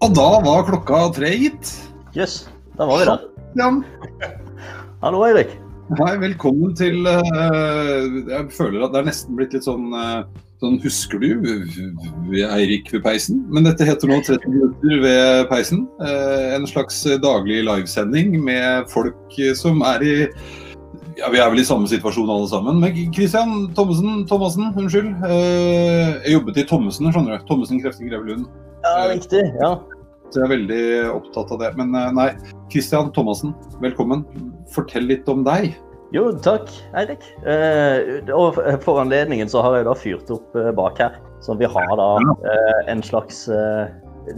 Og da var klokka tre, gitt. Jøss, yes, da var vi der. Jan. Hallo, Eirik. Hei, velkommen til uh, Jeg føler at det er nesten blitt litt sånn, uh, sånn Husker du Eirik ved peisen? Men dette heter nå 30 minutter ved peisen. Uh, en slags daglig livesending med folk som er i ja, Vi er vel i samme situasjon alle sammen. Men Christian Thommessen, Thomassen, unnskyld. jeg jobbet i Thommessen, skjønner du. Thommessen Krefting Grevelund. Ja, riktig. ja. Jeg er veldig opptatt av det. Men nei, Christian Thomassen, velkommen. Fortell litt om deg. Jo, takk, Eirik. Eh, og for anledningen så har jeg da fyrt opp eh, bak her. Så vi har da eh, en slags eh,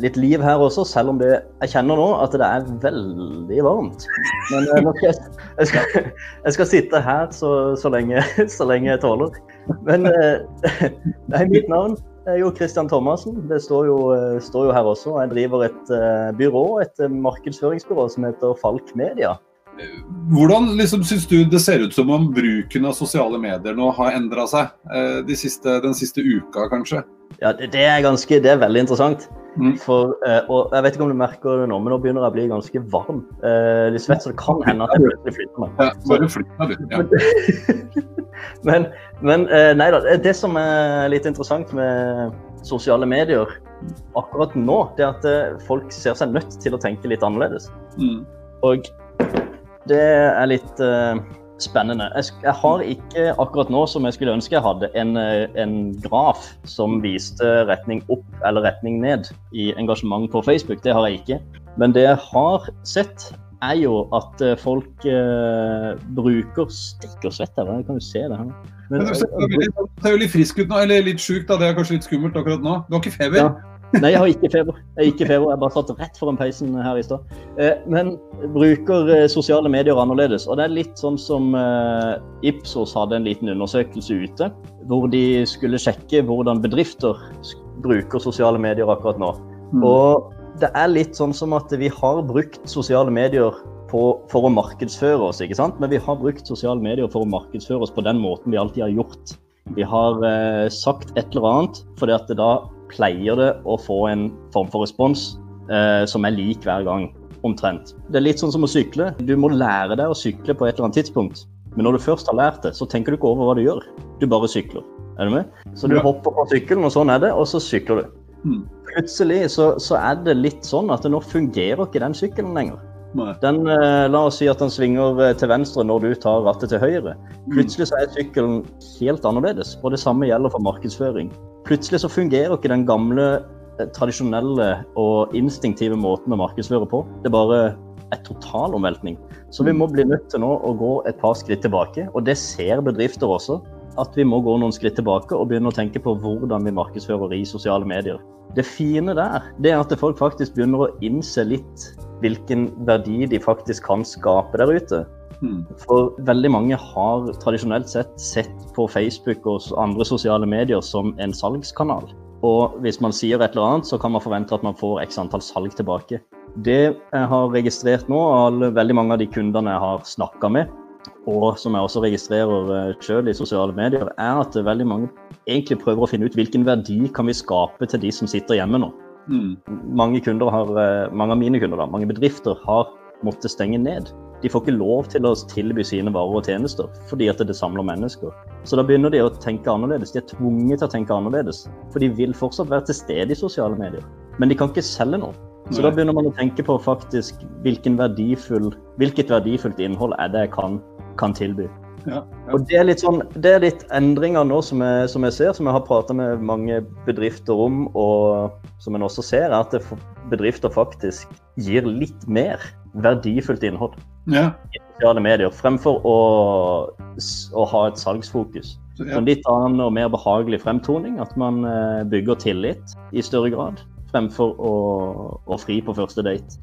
litt liv her også, selv om det, jeg kjenner nå at det er veldig varmt. Men eh, jeg, jeg, skal, jeg skal sitte her så, så, lenge, så lenge jeg tåler. Men eh, det er mitt navn. Er jo Christian Thomassen. Det står jo, står jo, her også. Jeg driver et uh, byrå, et markedsføringsbyrå som heter Falk Media. Hvordan liksom, syns du det ser ut som om bruken av sosiale medier nå har endra seg de siste, den siste uka, kanskje? Ja, det, det, er ganske, det er veldig interessant. Mm. For, og jeg vet ikke om du merker det nå, men nå begynner jeg å bli ganske varm. litt svett, så det kan hende at jeg plutselig flytter meg. Ja, bare flytt meg litt, ja. men, men nei da. Det som er litt interessant med sosiale medier akkurat nå, det er at folk ser seg nødt til å tenke litt annerledes. Mm. Og det er litt uh, spennende. Jeg, jeg, har ikke akkurat nå, som jeg skulle ønske jeg hadde, en, en, graf som viste retning opp eller retning ned i engasjement på Facebook. Det har jeg ikke. Men det jeg har sett, er jo at eh, folk uh, bruker og svett jeg kan jo se det her. Men, Men du ser jo litt frisk ut nå, eller litt sjuk, da. Det er kanskje litt skummelt akkurat nå. Du har ikke feber? Ja. Nei, jeg har ikke feber. Jeg har ikke feber. Jeg bare satt rett foran peisen her i stad. Uh, men bruker sosiale medier annerledes. Og det er litt sånn som uh, Ipsos hadde en liten undersøkelse ute, hvor de skulle sjekke hvordan bedrifter bruker sosiale medier akkurat nå. Mm. Og det er litt sånn som at vi har brukt sosiale medier på, for å markedsføre oss, ikke sant? Men vi har brukt sosiale medier for å markedsføre oss på den måten vi alltid har gjort. Vi har eh, sagt et eller annet at da pleier det å få en form for respons eh, som er lik hver gang, omtrent. Det er litt sånn som å sykle. Du må lære deg å sykle på et eller annet tidspunkt. Men når du først har lært det, så tenker du ikke over hva du gjør. Du bare sykler. Er du med? Så du ja. hopper på sykkelen, og sånn er det, og så sykler du. Mm. Plutselig så, så, er det litt sånn at nå fungerer ikke den sykkelen lenger. Den, eh, la oss si at den svinger eh, til venstre når du tar rattet til høyre. Mm. Plutselig så er sykkelen helt annerledes, og det samme gjelder for markedsføring. Plutselig så fungerer ikke den gamle, eh, tradisjonelle og instinktive måten å markedsføre på. Det er bare en total omveltning. Så vi må bli nødt til nå å gå et par skritt tilbake, og det ser bedrifter også. At vi må gå noen skritt tilbake og begynne å tenke på hvordan vi markedsfører i sosiale medier. Det fine der det er at folk faktisk begynner å innse litt hvilken verdi de faktisk kan skape der ute. Mm. For veldig mange har tradisjonelt sett sett på Facebook og andre sosiale medier som en salgskanal. Og hvis man sier et eller annet, så kan man forvente at man får x antall salg tilbake. Det jeg har registrert nå, og veldig mange av de kundene jeg har snakka med, og som jeg også registrerer eh, sjøl i sosiale medier, er at veldig mange egentlig prøver å finne ut hvilken verdi kan vi skape til de som sitter hjemme nå. Mm. Mange, har, eh, mange av mine kunder, da, mange bedrifter, har måttet stenge ned de får ikke lov til å tilby sine varer og tjenester fordi at det samler mennesker. Så da begynner de å tenke annerledes. De er tvunget til å tenke annerledes. For de vil fortsatt være til stede i sosiale medier. Men de kan ikke selge noe. Så Nei. da begynner man å tenke på faktisk verdifull, hvilket verdifullt innhold er det jeg kan, kan tilby. Ja, ja. Og det er, litt sånn, det er litt endringer nå som jeg, som jeg ser, som jeg har prata med mange bedrifter om, og som en også ser, er at bedrifter faktisk gir litt mer verdifullt innhold ja. i sosiale medier, fremfor å, å ha et salgsfokus. Så. En litt annen og mer behagelig fremtoning, at man eh, bygger tillit i større grad, fremfor å, å fri på første date.